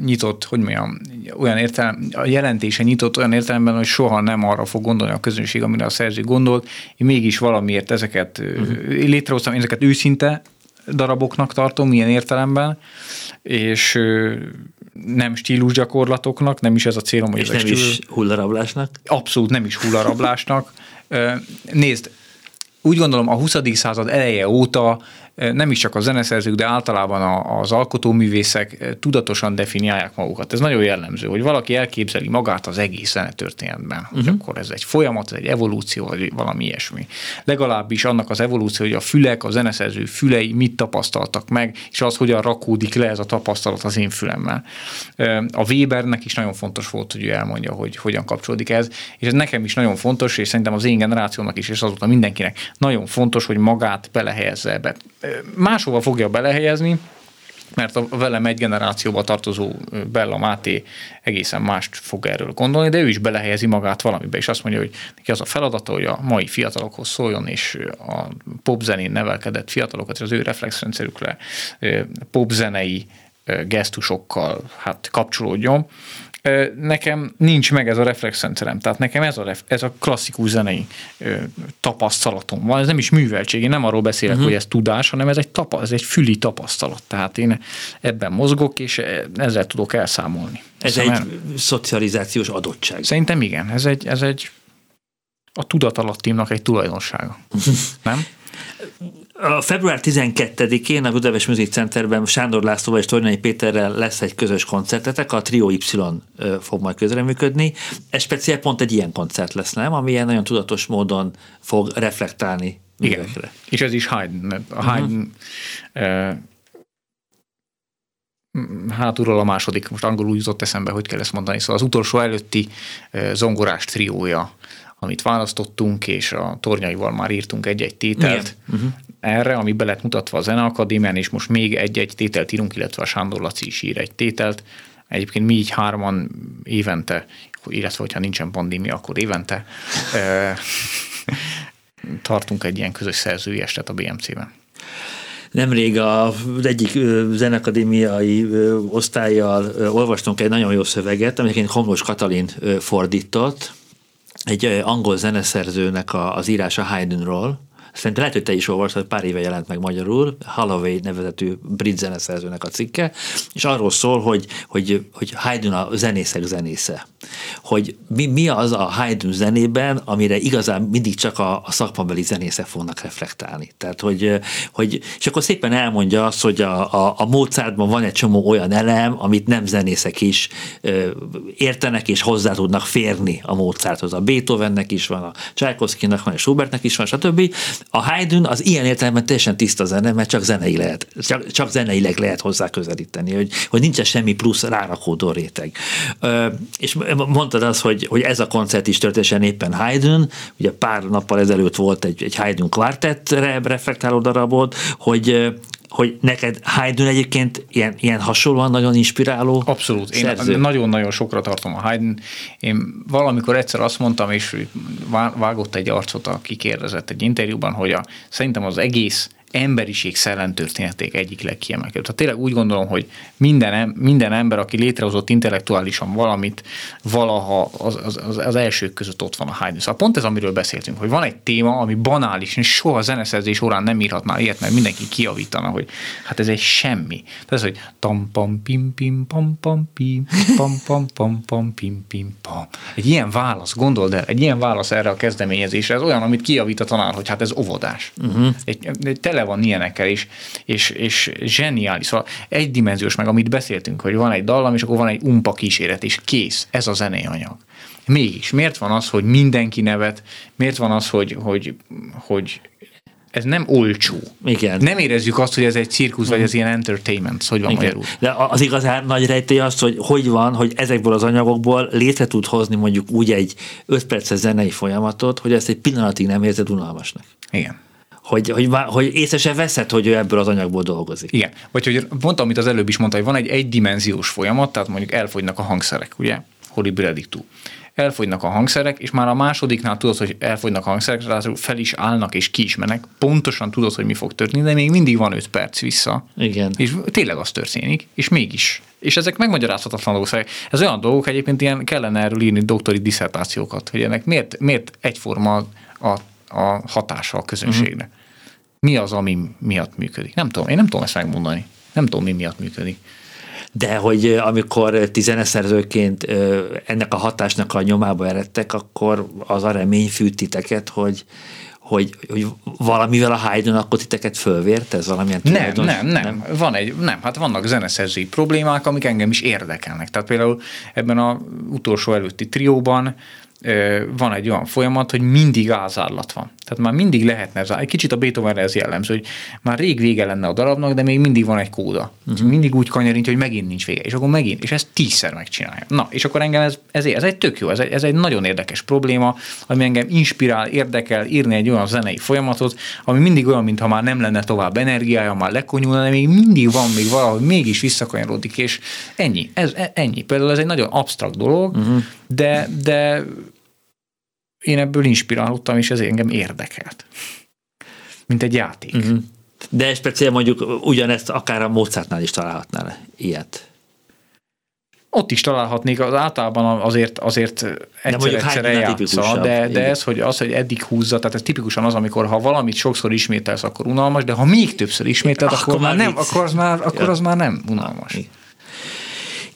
nyitott, hogy mondjam, olyan értelem, a jelentése nyitott olyan értelemben, hogy soha nem arra fog gondolni a közönség, amire a szerző gondolt. Én mégis valamiért ezeket uh-huh. létrehoztam, ezeket őszinte daraboknak tartom, milyen értelemben, és nem stílusgyakorlatoknak, nem is ez a célom, hogy és nem stílus... is hullarablásnak? Abszolút nem is hullarablásnak. Nézd, úgy gondolom a 20. század eleje óta nem is csak a zeneszerzők, de általában az alkotóművészek tudatosan definiálják magukat. Ez nagyon jellemző, hogy valaki elképzeli magát az egész zenetörténetben, uh-huh. hogy mhm. akkor ez egy folyamat, ez egy evolúció, vagy valami ilyesmi. Legalábbis annak az evolúció, hogy a fülek, a zeneszerző fülei mit tapasztaltak meg, és az hogyan rakódik le ez a tapasztalat az én fülemmel. A Webernek is nagyon fontos volt, hogy ő elmondja, hogy hogyan kapcsolódik ez, és ez nekem is nagyon fontos, és szerintem az én generációnak is, és azóta mindenkinek nagyon fontos, hogy magát belehelyezze ebbe máshova fogja belehelyezni, mert a velem egy generációba tartozó Bella Máté egészen mást fog erről gondolni, de ő is belehelyezi magát valamibe, és azt mondja, hogy neki az a feladata, hogy a mai fiatalokhoz szóljon, és a popzenén nevelkedett fiatalokat, az ő reflexrendszerükre popzenei gesztusokkal hát kapcsolódjon, nekem nincs meg ez a reflexrendszerem, tehát nekem ez a, ref, ez a klasszikus zenei tapasztalatom van, ez nem is műveltség, én nem arról beszélek, uh-huh. hogy ez tudás, hanem ez egy, tapa, ez egy füli tapasztalat, tehát én ebben mozgok, és ezzel tudok elszámolni. Ez Hiszem, egy el... szocializációs adottság. Szerintem igen, ez egy, ez egy a tudatalattimnak egy tulajdonsága. nem? A február 12-én a Budapest Music Centerben Sándor Lászlóval és Tornyai Péterrel lesz egy közös koncertetek, a Trio Y fog majd közreműködni. Ez speciál pont egy ilyen koncert lesz, nem? Ami ilyen nagyon tudatos módon fog reflektálni Igen, művekre. és ez is Haydn. A Haydn uh-huh. hátulról a második, most angolul jutott eszembe, hogy kell ezt mondani, szóval az utolsó előtti zongorás triója amit választottunk, és a tornyaival már írtunk egy-egy tételt. Uh-huh. Erre, ami be lett mutatva a Zeneakadémián, és most még egy-egy tételt írunk, illetve a Sándor Laci is ír egy tételt. Egyébként mi így hárman évente, illetve hogyha nincsen pandémia, akkor évente tartunk egy ilyen közös szerzői estet a BMC-ben. Nemrég az egyik zenekadémiai osztályjal olvastunk egy nagyon jó szöveget, amit Komlós Katalin fordított, egy angol zeneszerzőnek az írása Haydnról, Szerintem lehet, hogy te is olvastad, pár éve jelent meg magyarul, Holloway nevezetű brit zeneszerzőnek a cikke, és arról szól, hogy, hogy, hogy Haydn a zenészek zenésze. Hogy mi, mi az a Haydn zenében, amire igazán mindig csak a, a szakmabeli zenészek fognak reflektálni. Tehát, hogy, hogy és akkor szépen elmondja azt, hogy a, a, a Mozartban van egy csomó olyan elem, amit nem zenészek is ö, értenek és hozzá tudnak férni a Mozarthoz. A Beethovennek is van, a Tchaikovskynak van, a Schubertnek is van, stb. A Haydn az ilyen értelemben teljesen tiszta zene, mert csak zenei lehet, csak, csak zeneileg lehet hozzá közelíteni, hogy, hogy nincsen semmi plusz rárakódó réteg. Ö, és mondtad azt, hogy, hogy ez a koncert is történesen éppen Haydn, ugye pár nappal ezelőtt volt egy, egy Haydn kvartettre reflektáló darabod, hogy hogy neked Haydn egyébként ilyen, ilyen hasonlóan nagyon inspiráló Abszolút. Én nagyon-nagyon sokra tartom a Haydn. Én valamikor egyszer azt mondtam, és vágott egy arcot, aki kérdezett egy interjúban, hogy a, szerintem az egész emberiség szellemtörténeték egyik legkiemelkedőbb. Tehát tényleg úgy gondolom, hogy minden, minden ember, aki létrehozott intellektuálisan valamit, valaha az, az, az, elsők között ott van a Haydn. Szóval pont ez, amiről beszéltünk, hogy van egy téma, ami banális, és soha a zeneszerzés órán nem írhatná ilyet, mert mindenki kiavítana, hogy hát ez egy semmi. Tehát ez, hogy tam pam pim pim pam pam pim pam pam pam pam pim pim pam. Egy ilyen válasz, gondold el, egy ilyen válasz erre a kezdeményezésre, ez olyan, amit kiavít a tanár, hogy hát ez óvodás. Uh-huh. Egy, egy tele van ilyenekkel, és, és, és zseniális. Szóval egydimenziós meg, amit beszéltünk, hogy van egy dallam, és akkor van egy umpa kíséret, és kész, ez a zenéanyag. Mégis, miért van az, hogy mindenki nevet, miért van az, hogy, hogy, hogy ez nem olcsó. Igen. Nem érezzük azt, hogy ez egy cirkusz, vagy ez ilyen entertainment, hogy van Igen. magyarul. De az igazán nagy rejtély az, hogy hogy van, hogy ezekből az anyagokból létre tud hozni mondjuk úgy egy 5 perces zenei folyamatot, hogy ezt egy pillanatig nem érzed unalmasnak. Igen hogy, hogy, hogy észre se veszed, hogy ő ebből az anyagból dolgozik. Igen. Vagy hogy mondta, amit az előbb is mondta, hogy van egy egydimenziós folyamat, tehát mondjuk elfogynak a hangszerek, ugye? Horribiledictu. tú elfogynak a hangszerek, és már a másodiknál tudod, hogy elfogynak a hangszerek, tehát fel is állnak és ki is mennek, pontosan tudod, hogy mi fog történni, de még mindig van 5 perc vissza. Igen. És tényleg az történik, és mégis. És ezek megmagyarázhatatlan dolgok. Ez olyan dolgok, egyébként ilyen kellene erről írni doktori diszertációkat, hogy ennek miért, miért egyforma a, a hatása a közönségnek. Uh-huh. Mi az, ami miatt működik? Nem tudom, én nem tudom ezt megmondani. Nem tudom, mi miatt működik de hogy amikor ti zeneszerzőként ennek a hatásnak a nyomába eredtek, akkor az a remény fűt titeket, hogy, hogy, hogy valamivel a Haydn akkor titeket fölvért, ez valamilyen nem, nem, nem, nem, van egy, nem, hát vannak zeneszerzői problémák, amik engem is érdekelnek. Tehát például ebben a utolsó előtti trióban van egy olyan folyamat, hogy mindig ázárlat van. Tehát már mindig lehetne ez, egy kicsit a Beethovenre ez jellemző, hogy már rég vége lenne a darabnak, de még mindig van egy kóda. Uh-huh. Mindig úgy kanyarintja, hogy megint nincs vége, és akkor megint, és ezt tízszer megcsinálja. Na, és akkor engem ez, ez, ez egy tök jó, ez egy, ez egy nagyon érdekes probléma, ami engem inspirál, érdekel írni egy olyan zenei folyamatot, ami mindig olyan, mintha már nem lenne tovább energiája, már lekonyulna, de még mindig van még valahogy mégis visszakanyarodik, és ennyi, ez, e, ennyi. Például ez egy nagyon absztrakt dolog, uh-huh. de, de én ebből inspirálódtam, és ez engem érdekelt. Mint egy játék. Uh-huh. De speciál mondjuk ugyanezt akár a Mozartnál is találhatnál ilyet. Ott is találhatnék, az általában azért, azért egyszer-egyszer játsza, de, de ez, hogy az, hogy eddig húzza, tehát ez tipikusan az, amikor ha valamit sokszor ismételsz, akkor unalmas, de ha még többször ismételsz, akkor, akkor már nem, akkor az már, akkor az már nem unalmas. Ja.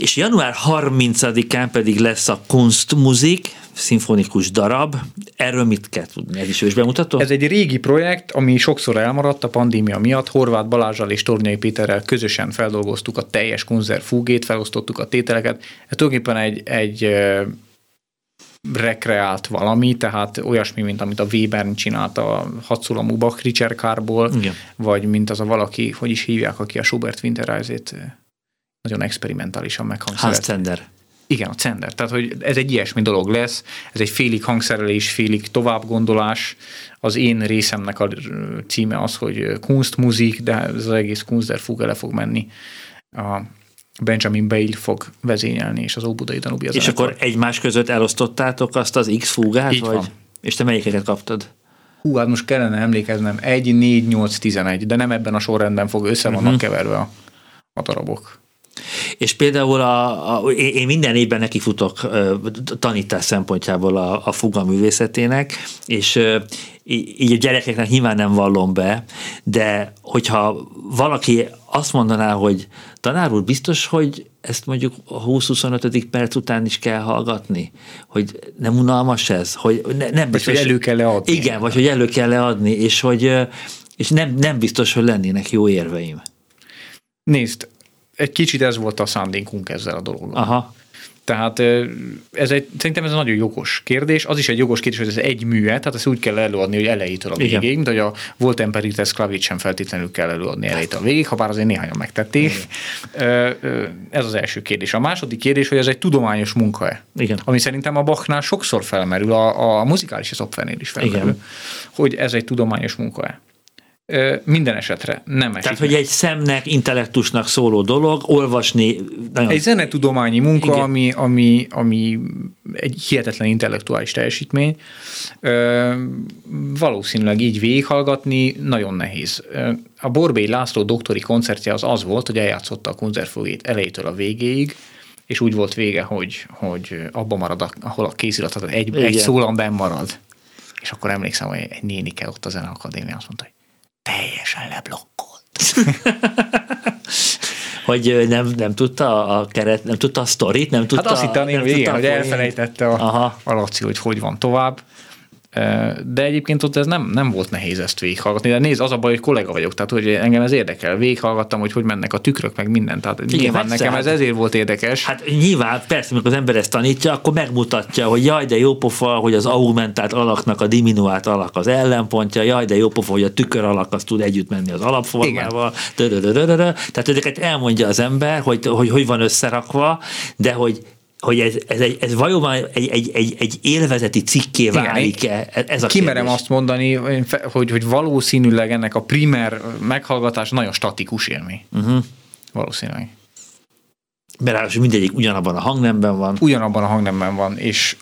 És január 30-án pedig lesz a Kunstmusik, szimfonikus darab. Erről mit kell tudni? Ez is ős bemutató? Ez egy régi projekt, ami sokszor elmaradt a pandémia miatt. Horváth Balázsal és Tornyai Péterrel közösen feldolgoztuk a teljes konzervfúgét, felosztottuk a tételeket. Ez tulajdonképpen egy, egy rekreált valami, tehát olyasmi, mint amit a Webern csinált a hatszulamú Bach Ricerkárból, vagy mint az a valaki, hogy is hívják, aki a Schubert Winterreise-ét nagyon experimentálisan meghangszerelt. Hans Zender. Igen, a cender. Tehát, hogy ez egy ilyesmi dolog lesz, ez egy félig hangszerelés, félig továbbgondolás. Az én részemnek a címe az, hogy Kunstmusik, de ez az egész Kunst der Fuge le fog menni. A Benjamin Bale fog vezényelni, és az Óbudai Danubi az És akkor egymás között elosztottátok azt az X fúgát? Így vagy? van. És te melyikeket kaptad? Hú, hát most kellene emlékeznem, 1, 4, 8, 11, de nem ebben a sorrendben fog össze vannak uh-huh. keverve a, a darabok. És például a, a, én minden évben nekifutok ö, tanítás szempontjából a, a fuga művészetének, és így a gyerekeknek nyilván nem vallom be, de hogyha valaki azt mondaná, hogy tanár úr, biztos, hogy ezt mondjuk a 20-25. perc után is kell hallgatni? Hogy nem unalmas ez? Hogy ne, nem biztos, hogy elő kell-e adni. Igen, vagy hogy elő kell adni, és hogy és nem, nem biztos, hogy lennének jó érveim. Nézd, egy kicsit ez volt a szándékunk ezzel a dologgal. Aha. Tehát ez egy, szerintem ez egy nagyon jogos kérdés. Az is egy jogos kérdés, hogy ez egy műve, tehát ezt úgy kell előadni, hogy elejétől a Igen. végéig, mint hogy a volt Emperites Klavit sem feltétlenül kell előadni elejétől a végig, ha bár azért néhányan megtették. Ö, Ez az első kérdés. A második kérdés, hogy ez egy tudományos munka-e? Igen. Ami szerintem a Bachnál sokszor felmerül, a, a muzikális szopfenél is felmerül, Igen. hogy ez egy tudományos munka-e. Minden esetre nem esik. Tehát, hogy egy szemnek, intellektusnak szóló dolog, olvasni nagyon... Egy zenetudományi munka, Igen. ami, ami, ami egy hihetetlen intellektuális teljesítmény. Valószínűleg így végighallgatni nagyon nehéz. A Borbély László doktori koncertje az az volt, hogy eljátszotta a koncertfogét elejétől a végéig, és úgy volt vége, hogy, hogy abban marad, ahol a kézirat, tehát egy, egy Igen. szólam benn marad. És akkor emlékszem, hogy egy nénike ott a Zeneakadémia azt mondta, hogy teljesen leblokkolt. hogy nem, nem tudta a keret, nem tudta a sztorit, nem tudta... Hát azt hittem, nem hogy igen, tudta hogy elfelejtette a, Aha. a Laci, hogy hogy van tovább. De egyébként ott ez nem, nem volt nehéz ezt végighallgatni. De nézd, az a baj, hogy kollega vagyok, tehát hogy engem ez érdekel. Végighallgattam, hogy hogy mennek a tükrök, meg minden. Tehát Igen, nyilván persze, nekem ez hát- ezért volt érdekes. Hát nyilván, persze, amikor az ember ezt tanítja, akkor megmutatja, hogy jaj, de jó pofa, hogy az augmentált alaknak a diminuált alak az ellenpontja, jaj, de jó pofa, hogy a tükör alak az tud együtt menni az alapformával. Tehát ezeket elmondja az ember, hogy hogy, hogy van összerakva, de hogy hogy ez, ez, egy, ez valóban egy, egy, egy, egy élvezeti cikké válik-e? Ez a Kimerem kérdés. azt mondani, hogy, hogy valószínűleg ennek a primer meghallgatás nagyon statikus élmény. Uh-huh. Valószínűleg. Mert ráadásul mindegyik ugyanabban a hangnemben van. Ugyanabban a hangnemben van, és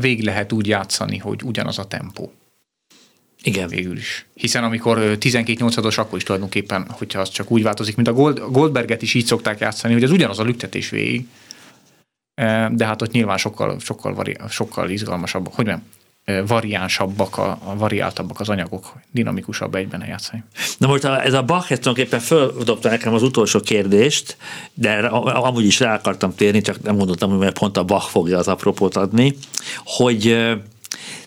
végig lehet úgy játszani, hogy ugyanaz a tempó. Igen. végül is. Hiszen amikor ö, 12 8 os akkor is tulajdonképpen, hogyha az csak úgy változik, mint a Gold, Goldberget is így szokták játszani, hogy ez ugyanaz a lüktetés végig. De hát ott nyilván sokkal, sokkal, vari, sokkal izgalmasabbak, hogy nem, variánsabbak, a, a variáltabbak az anyagok, dinamikusabb egyben játszani. Na most a, ez a Bach, ez tulajdonképpen földobta nekem az utolsó kérdést, de a- amúgy is rá akartam térni, csak nem gondoltam, hogy mert pont a Bach fogja az apropót adni, hogy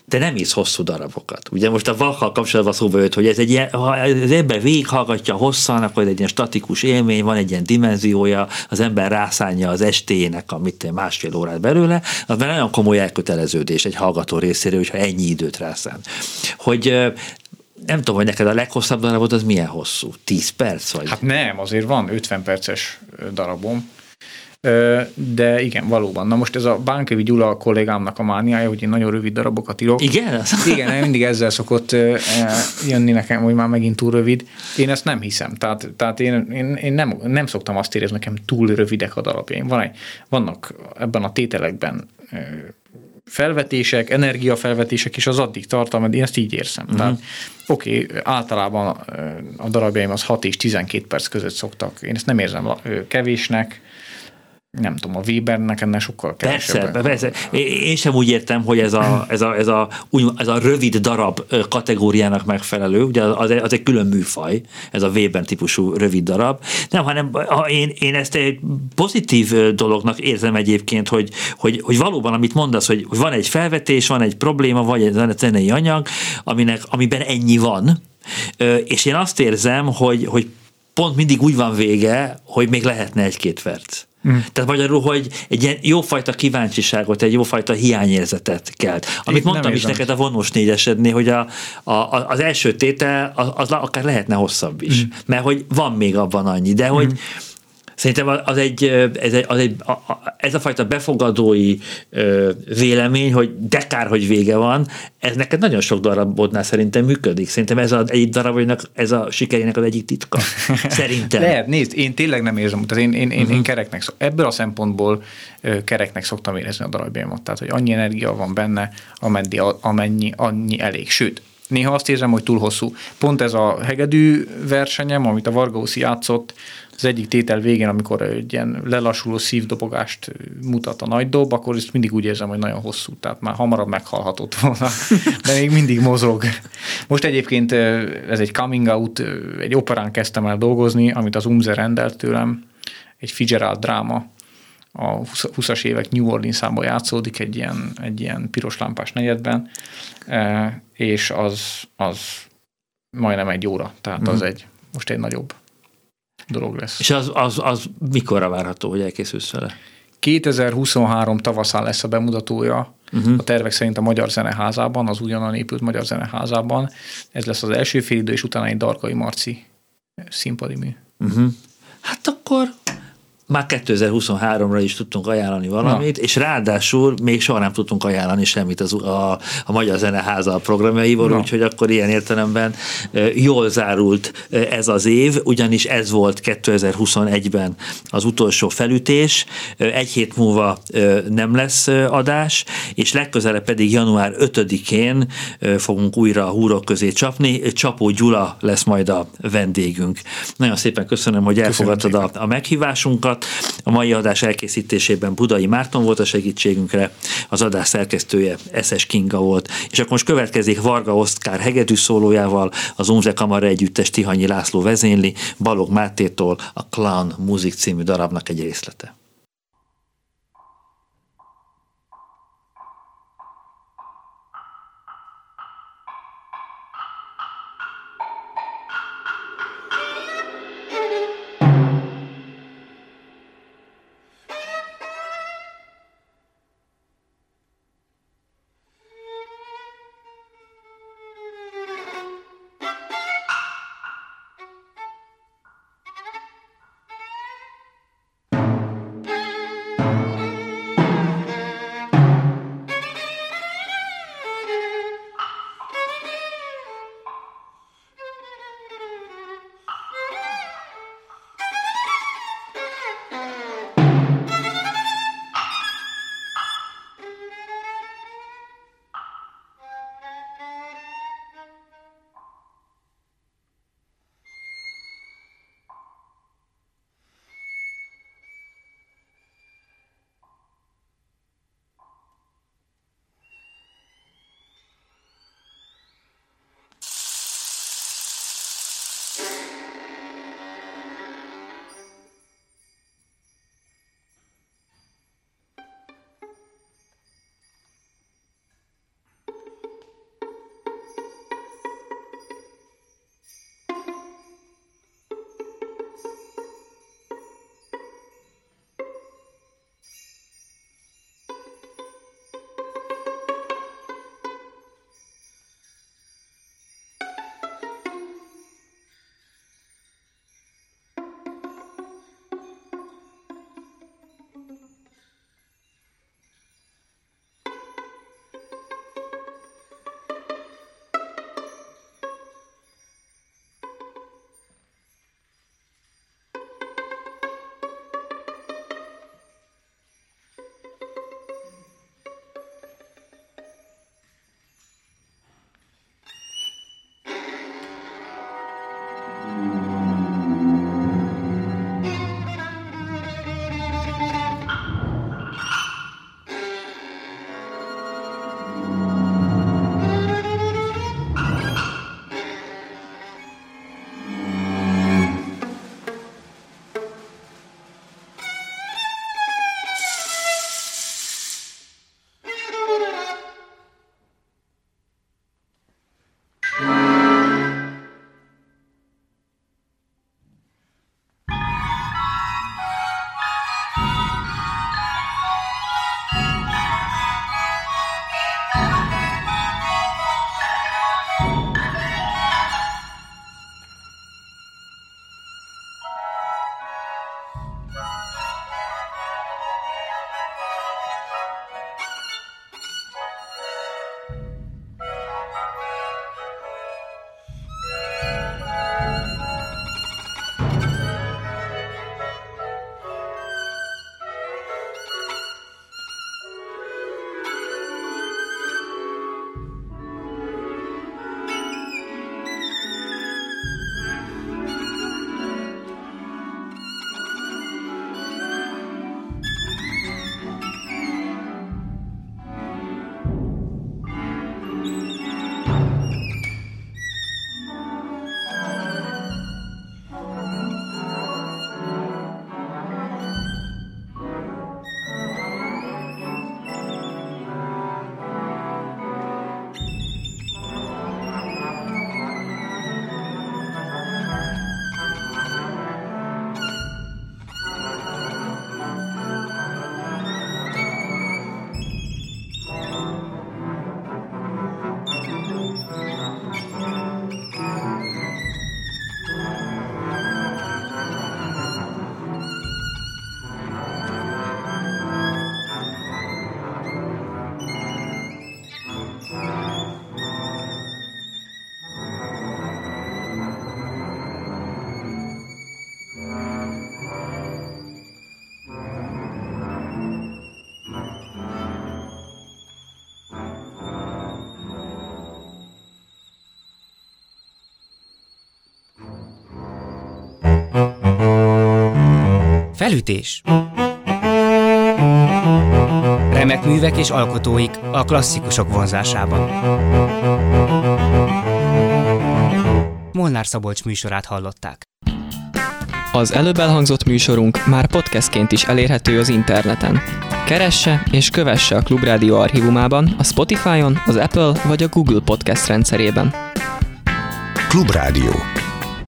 te nem írsz hosszú darabokat. Ugye most a Bach-kal kapcsolatban szóba jött, hogy ez egy ilyen, ha az ember végighallgatja hosszan, akkor egy ilyen statikus élmény, van egy ilyen dimenziója, az ember rászánja az estéjének a mit, másfél órát belőle, az már nagyon komoly elköteleződés egy hallgató részéről, hogyha ennyi időt rászán. Hogy nem tudom, hogy neked a leghosszabb darabod az milyen hosszú? 10 perc vagy? Hát nem, azért van 50 perces darabom, de igen, valóban. Na most ez a Bánkövi Gyula a kollégámnak a mániája, hogy én nagyon rövid darabokat írok. Igen? Igen, mindig ezzel szokott jönni nekem, hogy már megint túl rövid. Én ezt nem hiszem. Tehát, tehát én, én, én nem, nem szoktam azt érezni, nekem túl rövidek a darabjaim. Van egy, vannak ebben a tételekben felvetések, energiafelvetések, és az addig tartalma, én ezt így érzem. Uh-huh. Tehát oké, okay, általában a darabjaim az 6 és 12 perc között szoktak. Én ezt nem érzem kevésnek. Nem tudom, a Webernek ennek sokkal Persze, kevesebb. persze. Én sem úgy értem, hogy ez a, ez a, ez a, úgy, ez a rövid darab kategóriának megfelelő, ugye az, az egy külön műfaj, ez a Weber típusú rövid darab. Nem, hanem ha én, én ezt egy pozitív dolognak érzem egyébként, hogy, hogy, hogy valóban, amit mondasz, hogy, van egy felvetés, van egy probléma, vagy egy zenei anyag, aminek, amiben ennyi van, és én azt érzem, hogy, hogy pont mindig úgy van vége, hogy még lehetne egy-két perc. Mm. Tehát magyarul, hogy egy ilyen jófajta kíváncsiságot, egy jófajta hiányérzetet kelt. Amit nem mondtam is neked a vonós négyesednél, hogy a, a, az első tétel az, az akár lehetne hosszabb is, mm. mert hogy van még abban annyi, de hogy Szerintem az egy, ez, egy, az egy, ez a fajta befogadói vélemény, hogy de kár, hogy vége van, ez neked nagyon sok darabodnál szerintem működik. Szerintem ez a, egy darabodnak, ez a sikerének az egyik titka. Szerintem. Lehet, nézd, én tényleg nem érzem, tehát én, én, én, uh-huh. én kereknek, ebből a szempontból kereknek szoktam érezni a darabjaimat. Tehát, hogy annyi energia van benne, amennyi, amennyi annyi elég. Sőt, néha azt érzem, hogy túl hosszú. Pont ez a hegedű versenyem, amit a Vargauszi játszott, az egyik tétel végén, amikor egy ilyen lelassuló szívdobogást mutat a nagy dob, akkor ezt mindig úgy érzem, hogy nagyon hosszú, tehát már hamarabb meghalhatott volna, de még mindig mozog. Most egyébként ez egy coming out, egy operán kezdtem el dolgozni, amit az Umze rendelt tőlem, egy Fitzgerald dráma, a 20-as évek New Orleans-ában játszódik egy ilyen, egy ilyen piros lámpás negyedben, és az, az majdnem egy óra, tehát az mm. egy, most egy nagyobb dolog lesz. És az, az, az mikorra várható, hogy elkészülsz vele? 2023 tavaszán lesz a bemutatója, uh-huh. a tervek szerint a Magyar Zeneházában, az ugyanan épült Magyar Zeneházában. Ez lesz az első félidő, és utána egy Darkai Marci színpadi mű. Uh-huh. Hát akkor már 2023-ra is tudtunk ajánlani valamit, Na. és ráadásul még soha nem tudtunk ajánlani semmit az, a, a Magyar Zeneháza programjaival, úgyhogy akkor ilyen értelemben jól zárult ez az év, ugyanis ez volt 2021-ben az utolsó felütés, egy hét múlva nem lesz adás, és legközelebb pedig január 5-én fogunk újra a húrok közé csapni, Csapó Gyula lesz majd a vendégünk. Nagyon szépen köszönöm, hogy elfogadtad a, a meghívásunkat, alatt. A mai adás elkészítésében Budai Márton volt a segítségünkre, az adás szerkesztője Eszes Kinga volt, és akkor most következik Varga Oszkár hegedű szólójával, az Unze Kamara együttes Tihanyi László vezényli, Balog Mátétól a Clown Music című darabnak egy részlete. Felütés. Remek művek és alkotóik a klasszikusok vonzásában. Molnár Szabolcs műsorát hallották. Az előbb elhangzott műsorunk már podcastként is elérhető az interneten. Keresse és kövesse a Klubrádió archívumában, a Spotify-on, az Apple vagy a Google Podcast rendszerében. Klubrádió